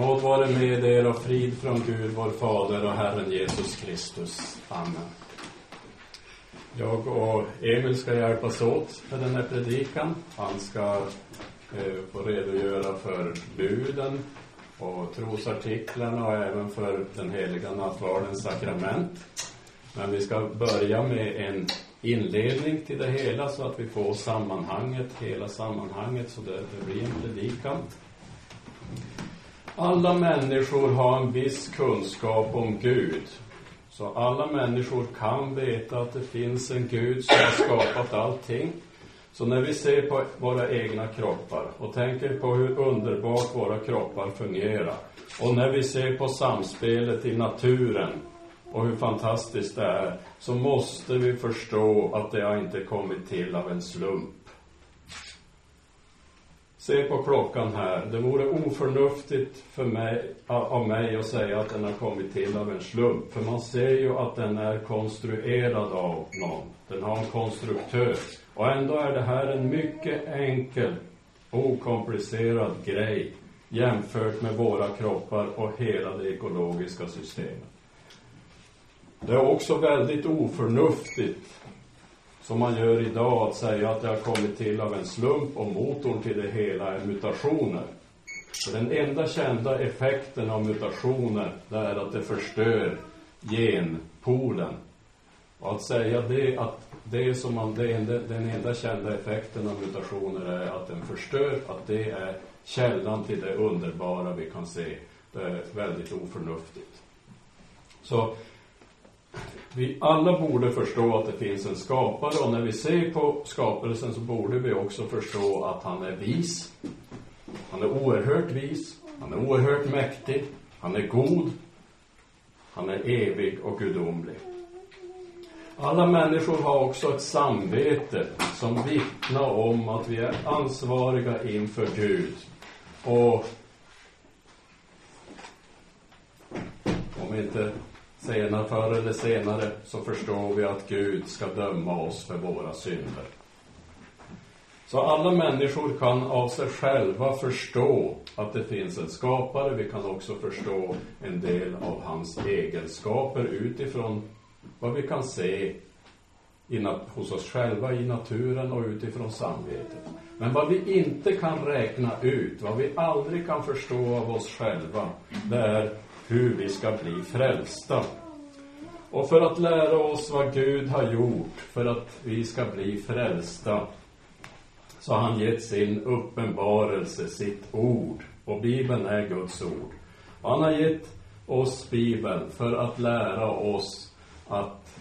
Nåd vare med er och frid från Gud, vår Fader och Herren Jesus Kristus. Amen. Jag och Emil ska hjälpas åt med den här predikan. Han ska eh, få redogöra för buden och trosartiklarna och även för den heliga nattvardens sakrament. Men vi ska börja med en inledning till det hela så att vi får sammanhanget, hela sammanhanget, så det, det blir en predikan. Alla människor har en viss kunskap om Gud. Så alla människor kan veta att det finns en Gud som har skapat allting. Så när vi ser på våra egna kroppar och tänker på hur underbart våra kroppar fungerar och när vi ser på samspelet i naturen och hur fantastiskt det är så måste vi förstå att det har inte kommit till av en slump. Se på klockan här. Det vore oförnuftigt för mig, av mig att säga att den har kommit till av en slump. För man ser ju att den är konstruerad av någon. Den har en konstruktör. Och ändå är det här en mycket enkel, okomplicerad grej jämfört med våra kroppar och hela det ekologiska systemet. Det är också väldigt oförnuftigt som man gör idag, att säga att det har kommit till av en slump och motorn till det hela är mutationer. För den enda kända effekten av mutationer, det är att det förstör genpoolen. Och att säga det, att det som man, det, den enda kända effekten av mutationer är att den förstör, att det är källan till det underbara vi kan se. Det är väldigt oförnuftigt. Så vi alla borde förstå att det finns en skapare och när vi ser på skapelsen så borde vi också förstå att han är vis. Han är oerhört vis. Han är oerhört mäktig. Han är god. Han är evig och gudomlig. Alla människor har också ett samvete som vittnar om att vi är ansvariga inför Gud. Och om inte Senare, förr eller senare, så förstår vi att Gud ska döma oss för våra synder. Så alla människor kan av sig själva förstå att det finns en skapare. Vi kan också förstå en del av hans egenskaper utifrån vad vi kan se hos oss själva i naturen och utifrån samvetet. Men vad vi inte kan räkna ut, vad vi aldrig kan förstå av oss själva, det är hur vi ska bli frälsta. Och för att lära oss vad Gud har gjort för att vi ska bli frälsta så har han gett sin uppenbarelse, sitt ord. Och Bibeln är Guds ord. Och han har gett oss Bibeln för att lära oss att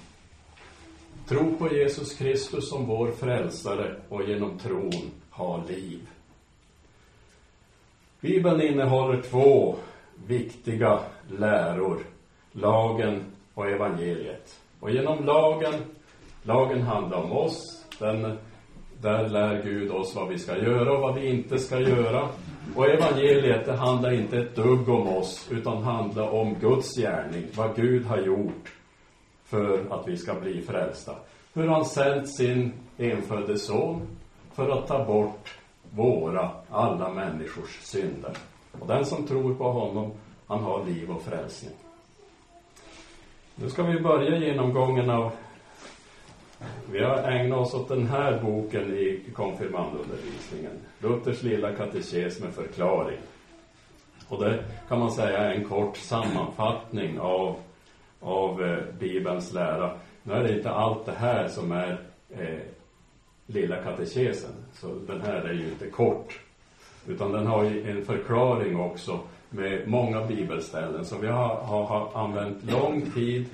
tro på Jesus Kristus som vår frälsare och genom tron ha liv. Bibeln innehåller två viktiga läror. Lagen och evangeliet. Och genom lagen, lagen handlar om oss, den, där lär Gud oss vad vi ska göra och vad vi inte ska göra. Och evangeliet, det handlar inte ett dugg om oss, utan handlar om Guds gärning, vad Gud har gjort för att vi ska bli frälsta. Hur han sänt sin enfödde son för att ta bort våra, alla människors synder. Och den som tror på honom, han har liv och frälsning. Nu ska vi börja genomgången av vi har ägnat oss åt den här boken i konfirmandundervisningen. Luthers lilla katekes med förklaring. Och det kan man säga är en kort sammanfattning av, av eh, Bibelns lära. Nu är det inte allt det här som är eh, lilla katekesen. Så den här är ju inte kort. Utan den har ju en förklaring också med många bibelställen. Så vi har, har, har använt lång tid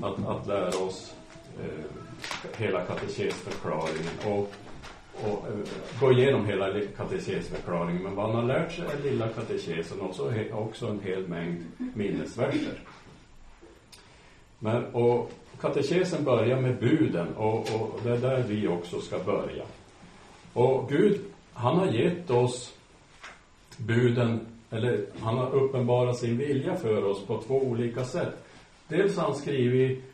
att, att lära oss eh, hela katekesförklaringen och, och eh, gå igenom hela katekesförklaringen. Men vad han har lärt sig är lilla katekesen och också, också en hel mängd minnesverser. Men, och katekesen börjar med buden och, och det är där vi också ska börja. Och Gud, han har gett oss buden eller han har uppenbarat sin vilja för oss på två olika sätt. Dels har han skrivit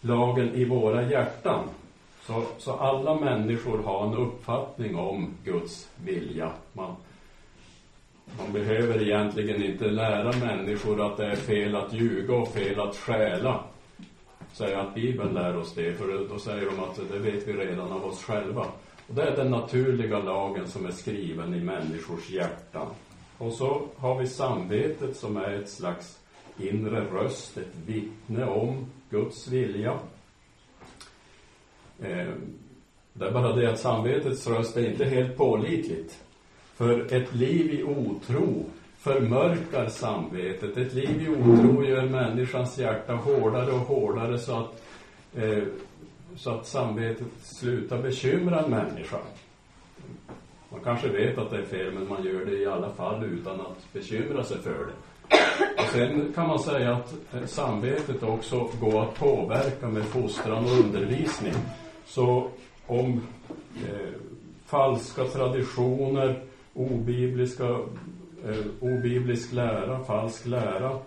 lagen i våra hjärtan. Så, så alla människor har en uppfattning om Guds vilja. Man, Man behöver egentligen inte lära människor att det är fel att ljuga och fel att stjäla. Säga att Bibeln lär oss det, för då säger de att det vet vi redan av oss själva. Och det är den naturliga lagen som är skriven i människors hjärtan. Och så har vi samvetet som är ett slags inre röst, ett vittne om Guds vilja. Eh, det är bara det att samvetets röst är inte helt pålitligt. För ett liv i otro förmörkar samvetet. Ett liv i otro gör människans hjärta hårdare och hårdare så att, eh, så att samvetet slutar bekymra en människa. Man kanske vet att det är fel, men man gör det i alla fall utan att bekymra sig för det. Och sen kan man säga att eh, samvetet också går att påverka med fostran och undervisning. Så om eh, falska traditioner, obibliska, eh, obiblisk lära, falsk lära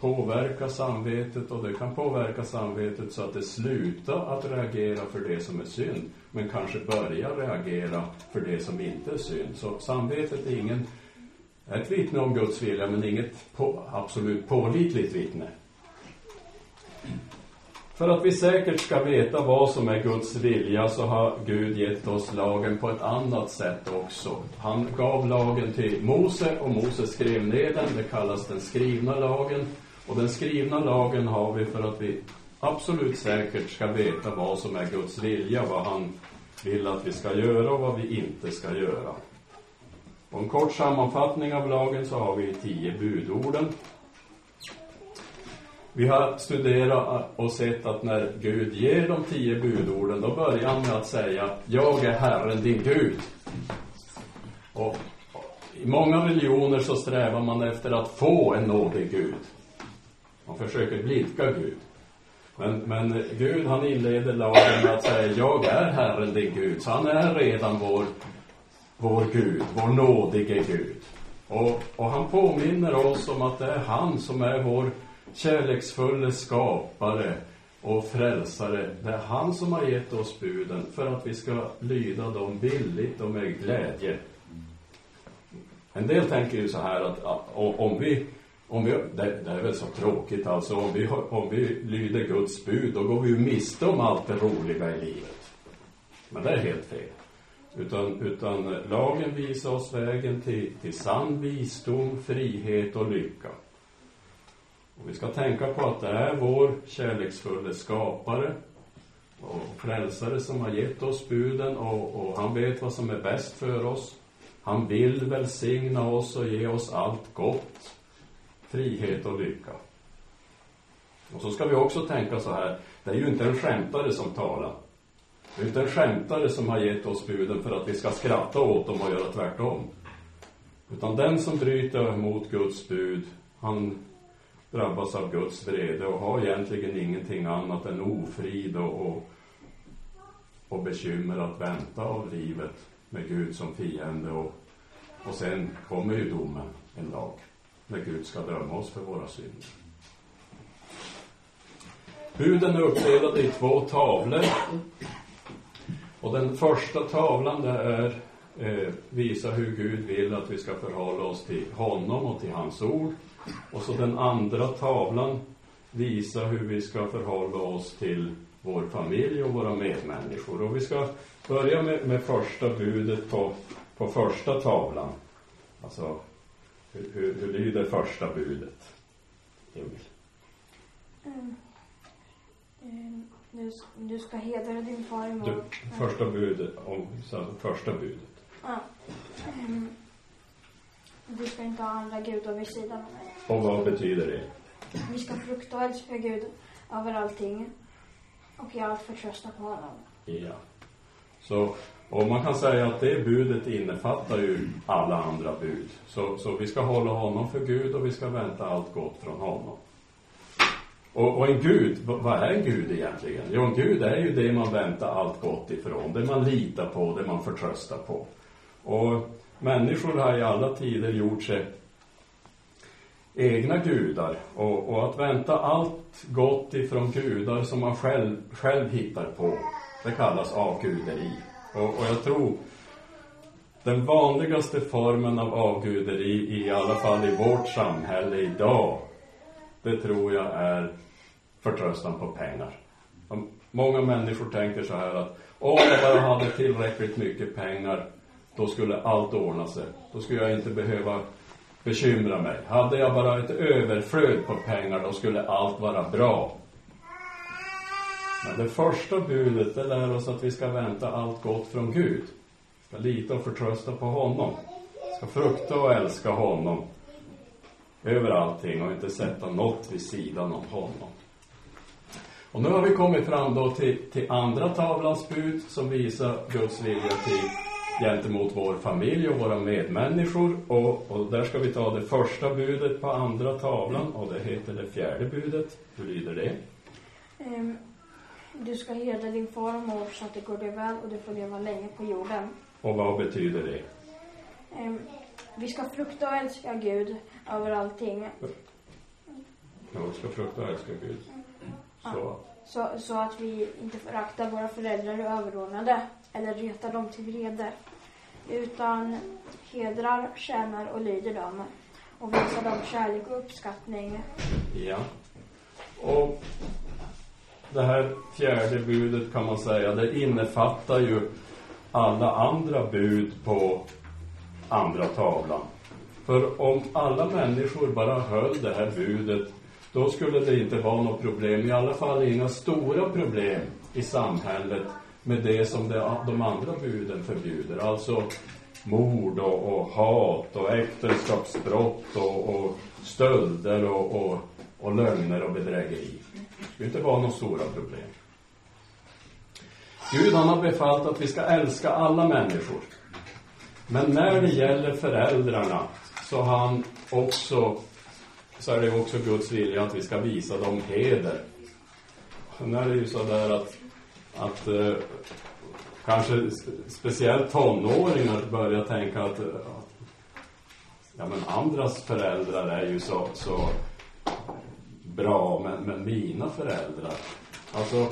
påverka samvetet och det kan påverka samvetet så att det slutar att reagera för det som är synd men kanske börjar reagera för det som inte är synd. Så samvetet är ingen ett vittne om Guds vilja men inget på, absolut pålitligt vittne. För att vi säkert ska veta vad som är Guds vilja så har Gud gett oss lagen på ett annat sätt också. Han gav lagen till Mose och Mose skrev ner den. Det kallas den skrivna lagen. Och den skrivna lagen har vi för att vi absolut säkert ska veta vad som är Guds vilja, vad han vill att vi ska göra och vad vi inte ska göra. Och en kort sammanfattning av lagen så har vi tio budorden. Vi har studerat och sett att när Gud ger de tio budorden, då börjar han med att säga Jag är Herren din Gud. Och i många religioner så strävar man efter att få en nådig Gud. Man försöker blidka Gud. Men, men Gud han inleder lagen med att säga Jag är Herren din Gud. Så han är redan vår, vår Gud, vår nådige Gud. Och, och han påminner oss om att det är han som är vår kärleksfulle skapare och frälsare. Det är han som har gett oss buden för att vi ska lyda dem villigt och med glädje. En del tänker ju så här att, om vi om vi, det, det, är väl så tråkigt alltså, om vi, om vi lyder Guds bud, då går vi ju miste om allt det roliga i livet. Men det är helt fel. Utan, utan lagen visar oss vägen till, till sann visdom, frihet och lycka. Och vi ska tänka på att det är vår kärleksfulla skapare och frälsare som har gett oss buden och, och han vet vad som är bäst för oss. Han vill välsigna oss och ge oss allt gott frihet och lycka. Och så ska vi också tänka så här, det är ju inte en skämtare som talar. Det är inte en skämtare som har gett oss buden för att vi ska skratta åt dem och göra tvärtom. Utan den som bryter mot Guds bud, han drabbas av Guds vrede och har egentligen ingenting annat än ofrid och, och, och bekymmer att vänta av livet med Gud som fiende och, och sen kommer ju domen, en dag när Gud ska döma oss för våra synder. Buden är uppdelade i två tavlor. Och den första tavlan det är eh, visa hur Gud vill att vi ska förhålla oss till honom och till hans ord. Och så den andra tavlan visa hur vi ska förhålla oss till vår familj och våra medmänniskor. Och vi ska börja med, med första budet på, på första tavlan. Alltså hur, hur, hur lyder första budet? Emil? Mm. Mm. Du, du ska hedra din far och mor. Första budet, om, så, första budet. Ja. Mm. Du ska inte ha andra gudar vid sidan av mig. Och vad betyder det? Vi ska frukta och älska Gud över allting. Och i allt förtrösta på honom. Ja. Så och man kan säga att det budet innefattar ju alla andra bud. Så, så vi ska hålla honom för Gud och vi ska vänta allt gott från honom. Och, och en Gud, vad är en Gud egentligen? Jo, en Gud är ju det man väntar allt gott ifrån. Det man litar på, det man förtröstar på. Och människor har i alla tider gjort sig egna gudar. Och, och att vänta allt gott ifrån gudar som man själv, själv hittar på, det kallas avguderi. Och, och jag tror den vanligaste formen av avguderi, i alla fall i vårt samhälle idag, det tror jag är förtröstan på pengar. Många människor tänker så här att om jag bara hade tillräckligt mycket pengar, då skulle allt ordna sig. Då skulle jag inte behöva bekymra mig. Hade jag bara ett överflöd på pengar, då skulle allt vara bra. Det första budet, det lär oss att vi ska vänta allt gott från Gud. Vi ska lita och förtrösta på honom. Vi ska frukta och älska honom över allting och inte sätta något vid sidan om honom. Och nu har vi kommit fram då till, till andra tavlans bud som visar Guds vilja till gentemot vår familj och våra medmänniskor. Och, och där ska vi ta det första budet på andra tavlan och det heter det fjärde budet. Hur lyder det? Mm du ska hedra din far och mor så att det går dig väl och du får leva länge på jorden. Och vad betyder det? Um, vi ska frukta och älska Gud över allting. Ja, vi ska frukta och älska Gud. Så. Så, så att vi inte föraktar våra föräldrar och överordnade eller retar dem till vrede. Utan hedrar, tjänar och lyder dem och visar dem kärlek och uppskattning. Ja. Och det här fjärde budet kan man säga, det innefattar ju alla andra bud på andra tavlan. För om alla människor bara höll det här budet då skulle det inte vara något problem, i alla fall inga stora problem i samhället med det som det, de andra buden förbjuder. Alltså mord och, och hat och äktenskapsbrott och, och stölder och, och, och lögner och bedrägeri. Det inte vara några stora problem. Gud han har befallt att vi ska älska alla människor. Men när det gäller föräldrarna så har han också så är det också Guds vilja att vi ska visa dem heder. Nu är det ju så där att, att eh, kanske speciellt tonåringar börjar tänka att ja, men andras föräldrar är ju så, så bra, men, med mina föräldrar. Alltså,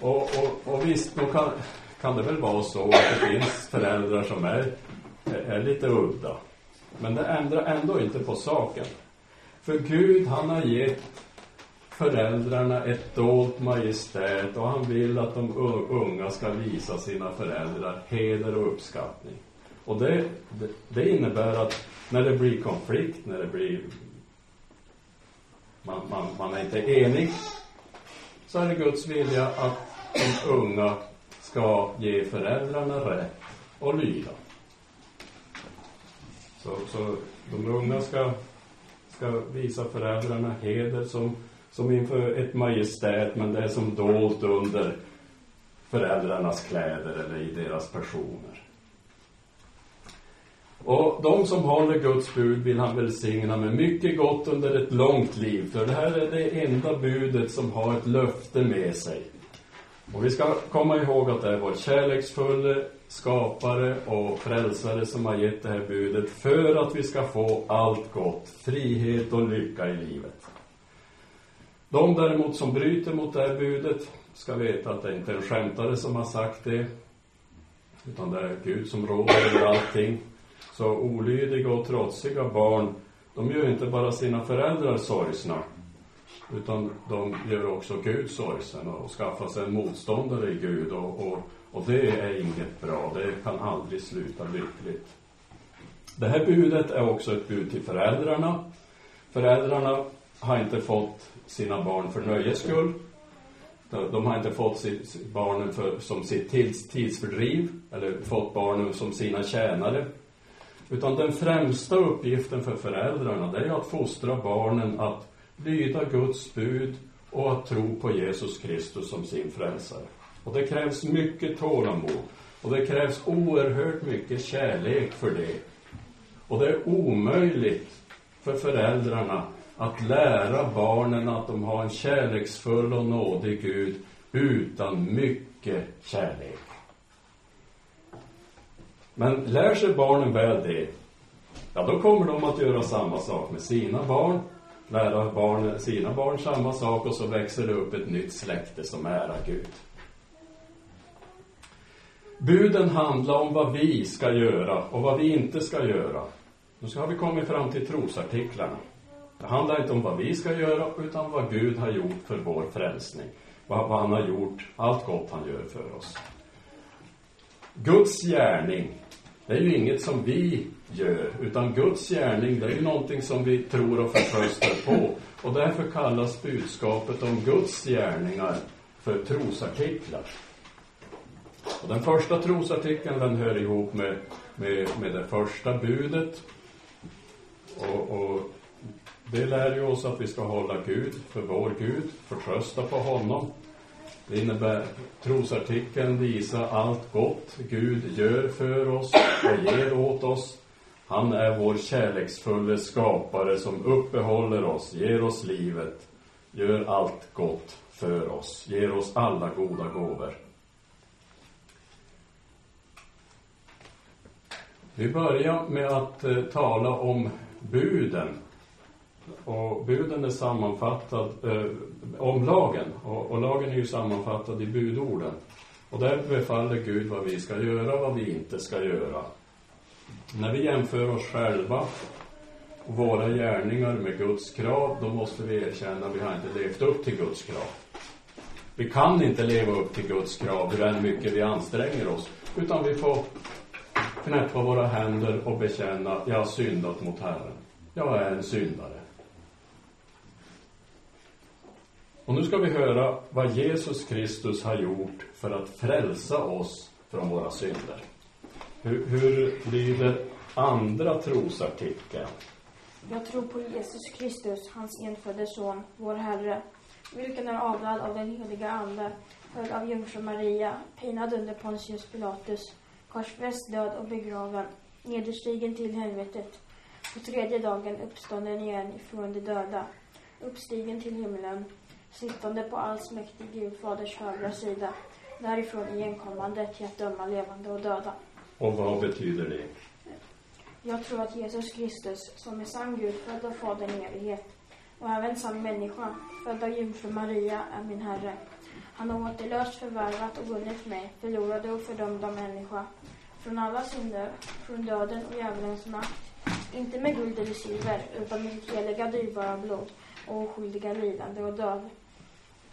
och, och, och visst, då kan, kan det väl vara så att det finns föräldrar som är, är lite udda. Men det ändrar ändå inte på saken. För Gud, han har gett föräldrarna ett dolt majestät och han vill att de unga ska visa sina föräldrar heder och uppskattning. Och det, det, det innebär att när det blir konflikt, när det blir man, man, man är inte enig, så är det Guds vilja att de unga ska ge föräldrarna rätt och lyda. Så, så de unga ska ska visa föräldrarna heder som, som inför ett majestät, men det är som dolt under föräldrarnas kläder eller i deras personer. Och de som håller Guds bud vill han välsigna med mycket gott under ett långt liv. För det här är det enda budet som har ett löfte med sig. Och vi ska komma ihåg att det är vår kärleksfulle skapare och frälsare som har gett det här budet för att vi ska få allt gott, frihet och lycka i livet. De däremot som bryter mot det här budet ska veta att det inte är en skämtare som har sagt det, utan det är Gud som råder över allting. Så olydiga och trotsiga barn, de gör inte bara sina föräldrar sorgsna, utan de gör också Gud sorgsen och skaffar sig en motståndare i Gud och, och och det är inget bra, det kan aldrig sluta lyckligt. Det här budet är också ett bud till föräldrarna. Föräldrarna har inte fått sina barn för nöjes skull. De har inte fått sitt, barnen för, som sitt tids, tidsfördriv, eller fått barnen som sina tjänare. Utan den främsta uppgiften för föräldrarna, det är att fostra barnen att lyda Guds bud och att tro på Jesus Kristus som sin frälsare. Och det krävs mycket tålamod. Och det krävs oerhört mycket kärlek för det. Och det är omöjligt för föräldrarna att lära barnen att de har en kärleksfull och nådig Gud utan mycket kärlek. Men lär sig barnen väl det, ja då kommer de att göra samma sak med sina barn, lära barn, sina barn samma sak och så växer det upp ett nytt släkte som ärar Gud. Buden handlar om vad vi ska göra och vad vi inte ska göra. Nu har vi kommit fram till trosartiklarna. Det handlar inte om vad vi ska göra, utan vad Gud har gjort för vår frälsning. Vad, vad han har gjort, allt gott han gör för oss. Guds gärning, det är ju inget som vi gör, utan Guds gärning, det är ju någonting som vi tror och förtröstar på. Och därför kallas budskapet om Guds gärningar för trosartiklar. Och den första trosartikeln, den hör ihop med, med, med det första budet. Och, och det lär ju oss att vi ska hålla Gud för vår Gud, förtrösta på honom. Det innebär, trosartikeln visar allt gott Gud gör för oss och ger åt oss. Han är vår kärleksfulla skapare som uppehåller oss, ger oss livet, gör allt gott för oss, ger oss alla goda gåvor. Vi börjar med att eh, tala om buden. Och buden är sammanfattad eh, om lagen. Och, och, lagen är ju sammanfattad i budorden. Och där befaller Gud vad vi ska göra, vad vi inte ska göra. När vi jämför oss själva och våra gärningar med Guds krav, då måste vi erkänna att vi har inte levt upp till Guds krav. Vi kan inte leva upp till Guds krav hur mycket vi anstränger oss. Utan vi får knäppa våra händer och bekänna, jag har syndat mot Herren. Jag är en syndare. Och nu ska vi höra vad Jesus Kristus har gjort för att frälsa oss från våra synder. Hur, hur lyder andra trosartikeln? Jag tror på Jesus Kristus, hans enfödde son, vår Herre, vilken är avlad av den heliga Ande, född av jungfru Maria, pinad under Pontius Pilatus, korsfäst, död och begraven, nederstigen till helvetet, på tredje dagen uppstånden igen ifrån de döda, uppstigen till himlen, sittande på allsmäktig Gud faders högra sida, därifrån igenkommande till att döma levande och döda. Och vad betyder det? Jag tror att Jesus Kristus, som är sann Gud, född av Fadern i evighet, och även sann människa, född av jungfru Maria, är min Herre. Han har återlöst, förvärvat och vunnit mig, förlorade och fördömda människa, från alla synder, från döden och djävulens makt. Inte med guld eller silver, utan med sitt heliga dyrbara blod och oskyldiga lidande och död.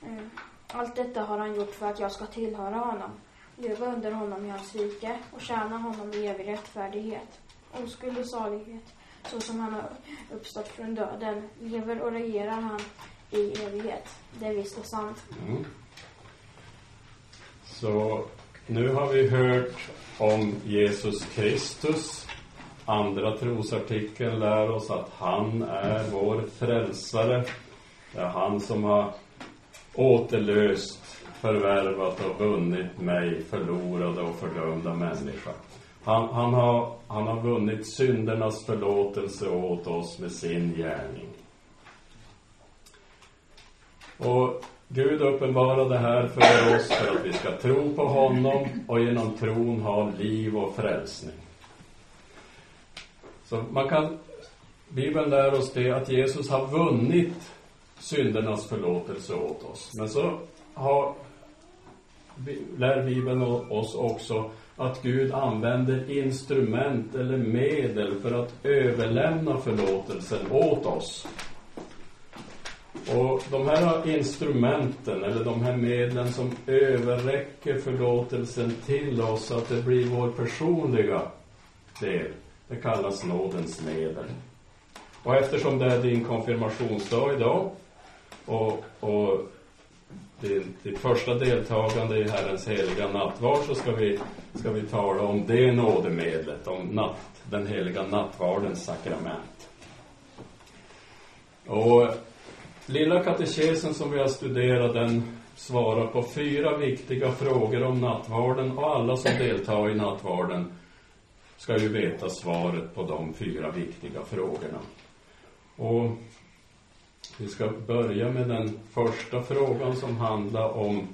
Mm. Allt detta har han gjort för att jag ska tillhöra honom, leva under honom i hans rike och tjäna honom i evig rättfärdighet, oskuld och salighet, så som han har uppstått från döden, lever och regerar han i evighet. Det är visst och sant. Mm. Så nu har vi hört om Jesus Kristus. Andra trosartikeln lär oss att han är vår frälsare. Det är han som har återlöst, förvärvat och vunnit mig, förlorade och fördömda människa. Han, han, har, han har vunnit syndernas förlåtelse åt oss med sin gärning. Och Gud uppenbarade det här för oss för att vi ska tro på honom och genom tron ha liv och frälsning. Så man kan, Bibeln lär oss det att Jesus har vunnit syndernas förlåtelse åt oss. Men så har, lär Bibeln oss också att Gud använder instrument eller medel för att överlämna förlåtelsen åt oss. Och de här instrumenten, eller de här medlen som överräcker förlåtelsen till oss, så att det blir vår personliga del, det kallas nådens medel. Och eftersom det är din konfirmationsdag idag, och, och din, ditt första deltagande i Herrens heliga nattvard, så ska vi, ska vi tala om det nådemedlet, om natt, den heliga nattvardens sakrament. Och Lilla katekesen som vi har studerat den svarar på fyra viktiga frågor om nattvarden och alla som deltar i nattvarden ska ju veta svaret på de fyra viktiga frågorna. Och vi ska börja med den första frågan som handlar om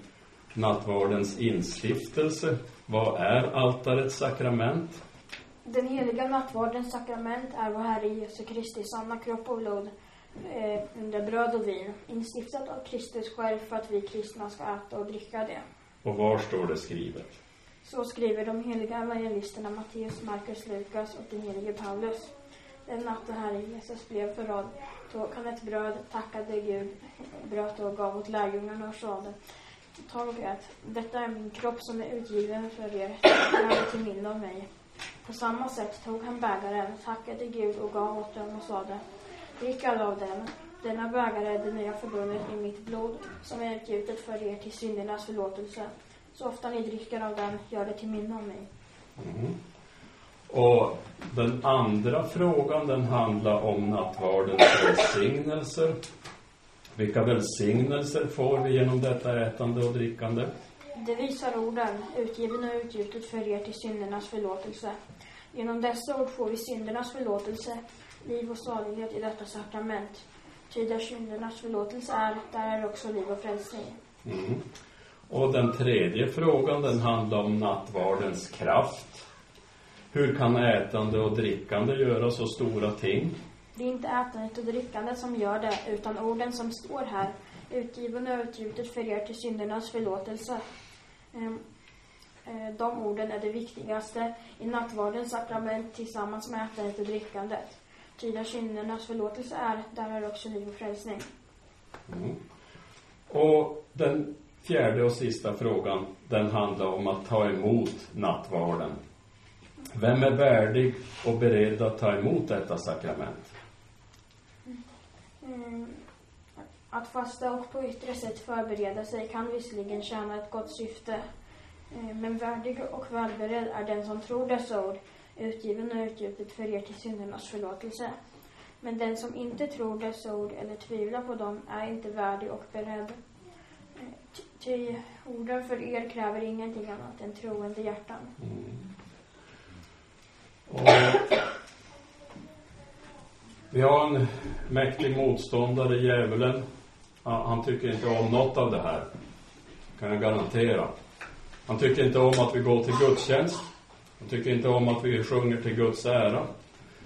nattvardens instiftelse. Vad är altarets sakrament? Den heliga nattvardens sakrament är vår Herre Jesu Kristi sanna kropp och blod eh, under bröd och vin, instiftat av Kristus själv för att vi kristna ska äta och dricka det. Och var står det skrivet? Så skriver de heliga evangelisterna Matteus, Markus, Lukas och den helige Paulus. Den natt då Herren Jesus blev förrådd tog han ett bröd, tackade Gud, bröt och gav åt lärjungarna och sade Tag och ät, detta är min kropp som är utgiven för er, gör det till minne av mig. På samma sätt tog han bägaren, tackade Gud och gav åt dem och sade Drick alla av den, denna bägare är det nya förbundet i mitt blod som är utgjutet för er till syndernas förlåtelse. Så ofta ni dricker av den, gör det till minne av mig. Mm. Och den andra frågan den handlar om nattvardens välsignelser. Vilka välsignelser får vi genom detta ätande och drickande? Det visar orden, utgiven och utgjutet för er till syndernas förlåtelse. Genom dessa ord får vi syndernas förlåtelse, liv och salighet i detta sakrament. Ty där syndernas förlåtelse är, där är också liv och frälsning. Mm. Och den tredje frågan den handlar om nattvardens kraft. Hur kan ätande och drickande göra så stora ting? Det är inte ätandet och drickandet som gör det, utan orden som står här. Utgiven och utgjutet för er till syndernas förlåtelse. Ehm, eh, de orden är det viktigaste i nattvardens sakrament tillsammans med ätandet och drickandet. Ty där syndernas förlåtelse är, där är också liv och frälsning. Mm. Och den fjärde och sista frågan, den handlar om att ta emot nattvarden. Vem är värdig och beredd att ta emot detta sakrament? Mm. Att fasta och på yttre sätt förbereda sig kan visserligen tjäna ett gott syfte. Eh, men värdig och välberedd är den som tror dessa ord, utgiven och utgjutet för er till syndernas förlåtelse. Men den som inte tror dessa ord eller tvivlar på dem är inte värdig och beredd. Eh, Ty orden för er kräver ingenting annat än troende hjärtan. Mm. Och vi har en mäktig motståndare, djävulen. Han tycker inte om något av det här. Kan jag garantera. Han tycker inte om att vi går till gudstjänst. Han tycker inte om att vi sjunger till Guds ära.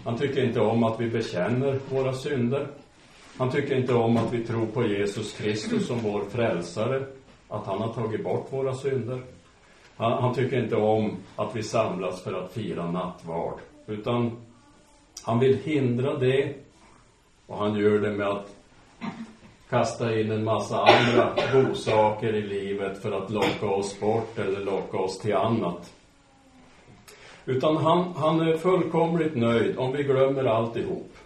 Han tycker inte om att vi bekänner våra synder. Han tycker inte om att vi tror på Jesus Kristus som vår frälsare. Att han har tagit bort våra synder. Han, han tycker inte om att vi samlas för att fira nattvard. Utan han vill hindra det. Och han gör det med att kasta in en massa andra godsaker i livet för att locka oss bort eller locka oss till annat. Utan han, han är fullkomligt nöjd om vi glömmer alltihop.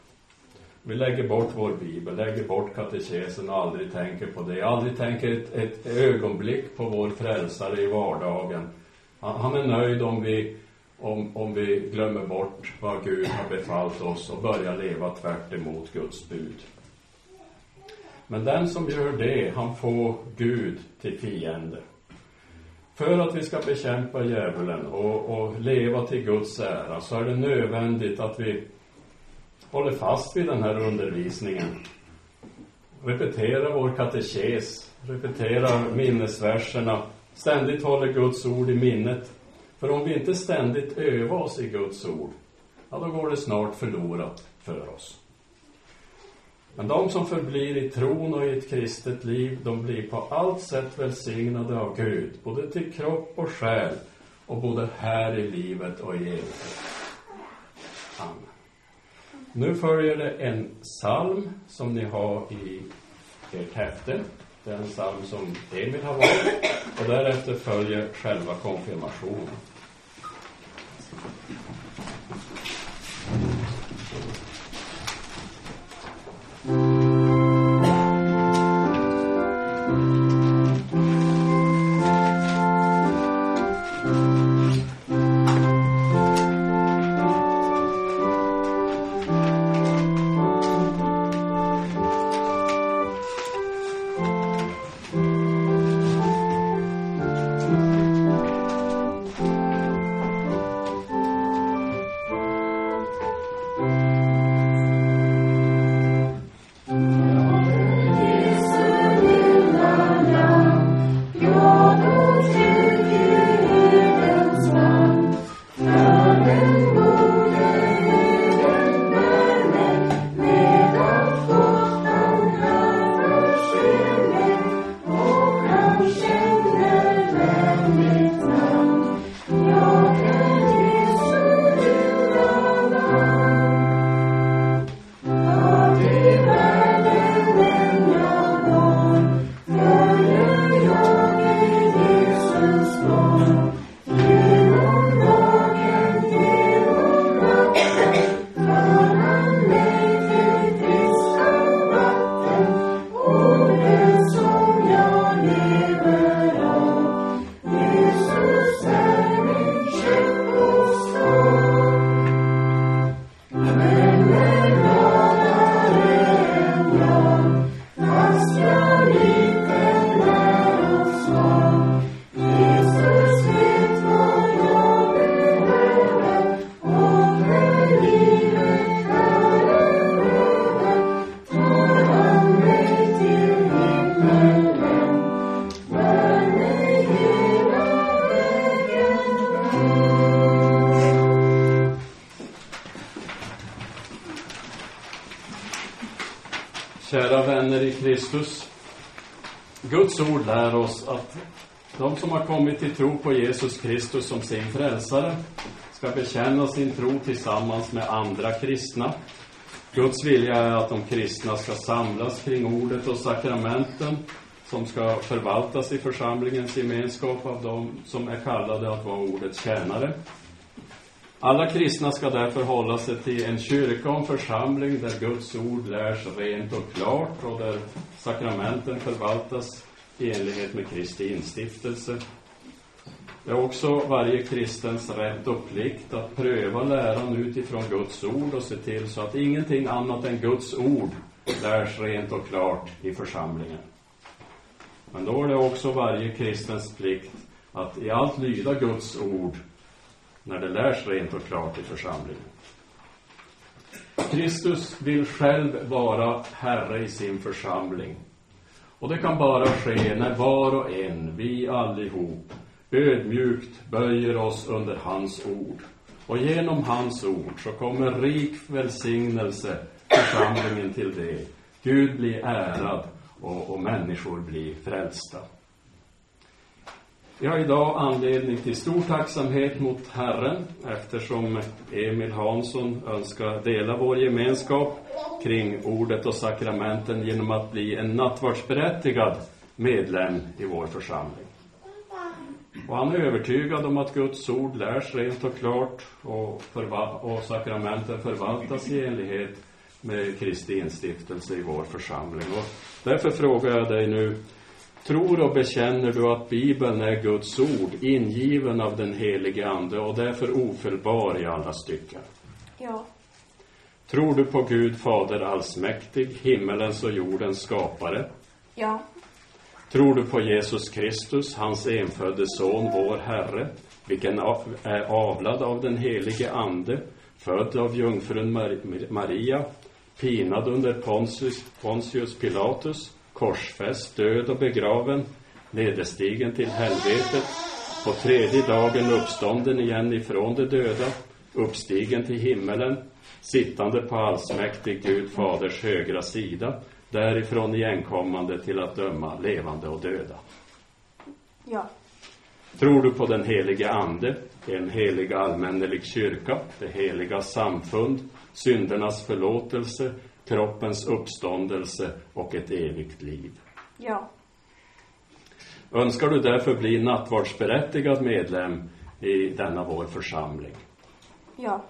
Vi lägger bort vår bibel, lägger bort katekesen och aldrig tänker på det. Aldrig tänker ett, ett ögonblick på vår frälsare i vardagen. Han, han är nöjd om vi, om, om vi glömmer bort vad Gud har befallt oss och börjar leva tvärt emot Guds bud. Men den som gör det, han får Gud till fiende. För att vi ska bekämpa djävulen och, och leva till Guds ära så är det nödvändigt att vi håller fast vid den här undervisningen. Repeterar vår katekes, repeterar minnesverserna, ständigt håller Guds ord i minnet. För om vi inte ständigt övar oss i Guds ord, ja, då går det snart förlorat för oss. Men de som förblir i tron och i ett kristet liv, de blir på allt sätt välsignade av Gud, både till kropp och själ, och både här i livet och i evighet. Amen. Nu följer det en psalm som ni har i ert häfte. Det är en psalm som Emil har valt. Och därefter följer själva konfirmationen. Kommit till tro på Jesus Kristus som sin frälsare ska bekänna sin tro tillsammans med andra kristna. Guds vilja är att de kristna ska samlas kring ordet och sakramenten som ska förvaltas i församlingens gemenskap av dem som är kallade att vara ordets tjänare. Alla kristna ska därför hålla sig till en kyrka och en församling där Guds ord lärs rent och klart och där sakramenten förvaltas i enlighet med Kristi instiftelse. Det är också varje kristens rätt och plikt att pröva läran utifrån Guds ord och se till så att ingenting annat än Guds ord lärs rent och klart i församlingen. Men då är det också varje kristens plikt att i allt lyda Guds ord när det lärs rent och klart i församlingen. Kristus vill själv vara Herre i sin församling. Och det kan bara ske när var och en, vi allihop, ödmjukt böjer oss under hans ord. Och genom hans ord så kommer rik välsignelse församlingen till det. Gud blir ärad och, och människor blir frälsta. Vi har idag anledning till stor tacksamhet mot Herren eftersom Emil Hansson önskar dela vår gemenskap kring ordet och sakramenten genom att bli en nattvardsberättigad medlem i vår församling. Och han är övertygad om att Guds ord lärs rent och klart och, och sakramenten förvaltas i enlighet med Kristi instiftelse i vår församling. Och därför frågar jag dig nu, tror och bekänner du att Bibeln är Guds ord, ingiven av den helige Ande och därför ofelbar i alla stycken? Ja. Tror du på Gud Fader allsmäktig, himmelens och jordens skapare? Ja. Tror du på Jesus Kristus, hans enfödde son, vår Herre, vilken är avlad av den helige Ande, född av jungfrun Maria, pinad under Pontius, Pontius Pilatus, korsfäst, död och begraven, nederstigen till helvetet, på tredje dagen uppstånden igen ifrån de döda, uppstigen till himmelen, sittande på allsmäktig Gud Faders högra sida, därifrån igenkommande till att döma levande och döda. Ja. Tror du på den helige Ande, en helig allmännelig kyrka, det heliga samfund, syndernas förlåtelse, kroppens uppståndelse och ett evigt liv? Ja. Önskar du därför bli nattvardsberättigad medlem i denna vår församling? Ja.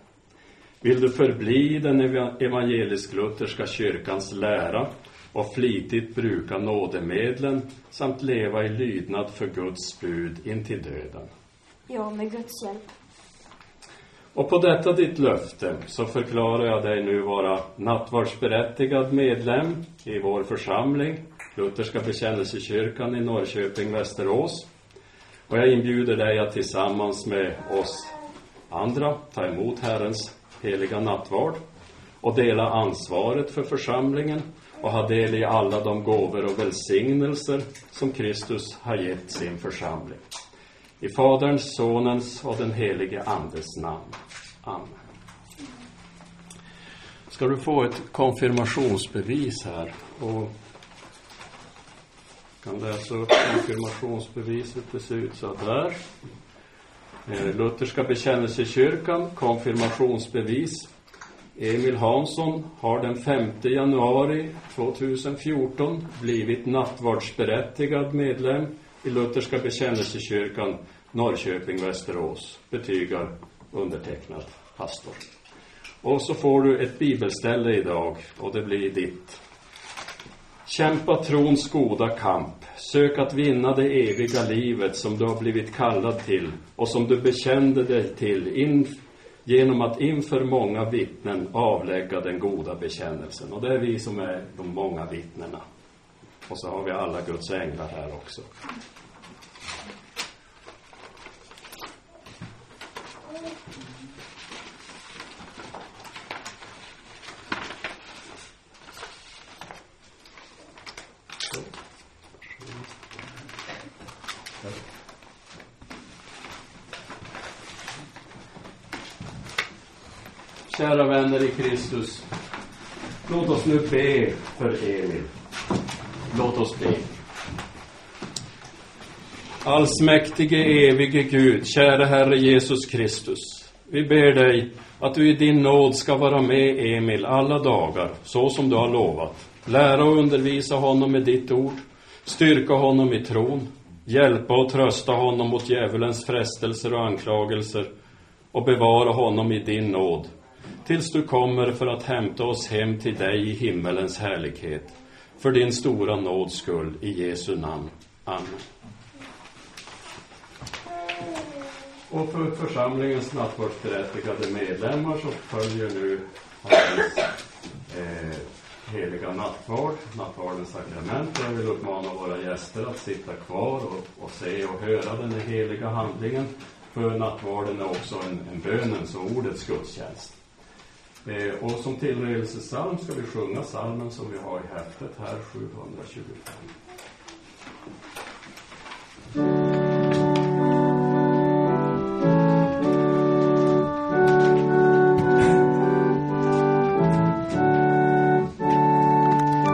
Vill du förbli den evangelisk-lutherska kyrkans lära och flitigt bruka nådemedlen samt leva i lydnad för Guds bud intill döden? Ja, med Guds hjälp. Och på detta ditt löfte så förklarar jag dig nu vara nattvardsberättigad medlem i vår församling, Lutherska bekännelsekyrkan i Norrköping, Västerås. Och jag inbjuder dig att tillsammans med oss andra ta emot Herrens heliga nattvard och dela ansvaret för församlingen och ha del i alla de gåvor och välsignelser som Kristus har gett sin församling. I Faderns, Sonens och den helige Andes namn. Amen. Ska du få ett konfirmationsbevis här och kan läsa upp konfirmationsbeviset. Det ser ut så där. Eh, Lutherska bekännelsekyrkan, konfirmationsbevis. Emil Hansson har den 5 januari 2014 blivit nattvardsberättigad medlem i Lutherska bekännelsekyrkan Norrköping, Västerås. Betygar undertecknad pastor. Och så får du ett bibelställe idag och det blir ditt. Kämpa trons goda kamp. Sök att vinna det eviga livet som du har blivit kallad till och som du bekände dig till in, genom att inför många vittnen avlägga den goda bekännelsen. Och det är vi som är de många vittnena. Och så har vi alla Guds änglar här också. Kära vänner i Kristus, låt oss nu be för Emil. Låt oss be. Allsmäktige, evige Gud, käre Herre Jesus Kristus. Vi ber dig att du i din nåd ska vara med Emil alla dagar, så som du har lovat. Lära och undervisa honom med ditt ord, styrka honom i tron, hjälpa och trösta honom mot djävulens frestelser och anklagelser och bevara honom i din nåd, tills du kommer för att hämta oss hem till dig i himmelens härlighet. För din stora nåds skull, i Jesu namn. Amen. Och för församlingens nattvardsberättigade medlemmar så följer nu hans eh, heliga nattvard, nattvardens sakrament. Jag vill uppmana våra gäster att sitta kvar och, och se och höra den heliga handlingen. För nattvarden är också en, en bönens och ordets gudstjänst. Eh, och som tillredelsesalm ska vi sjunga salmen som vi har i häftet här, 725.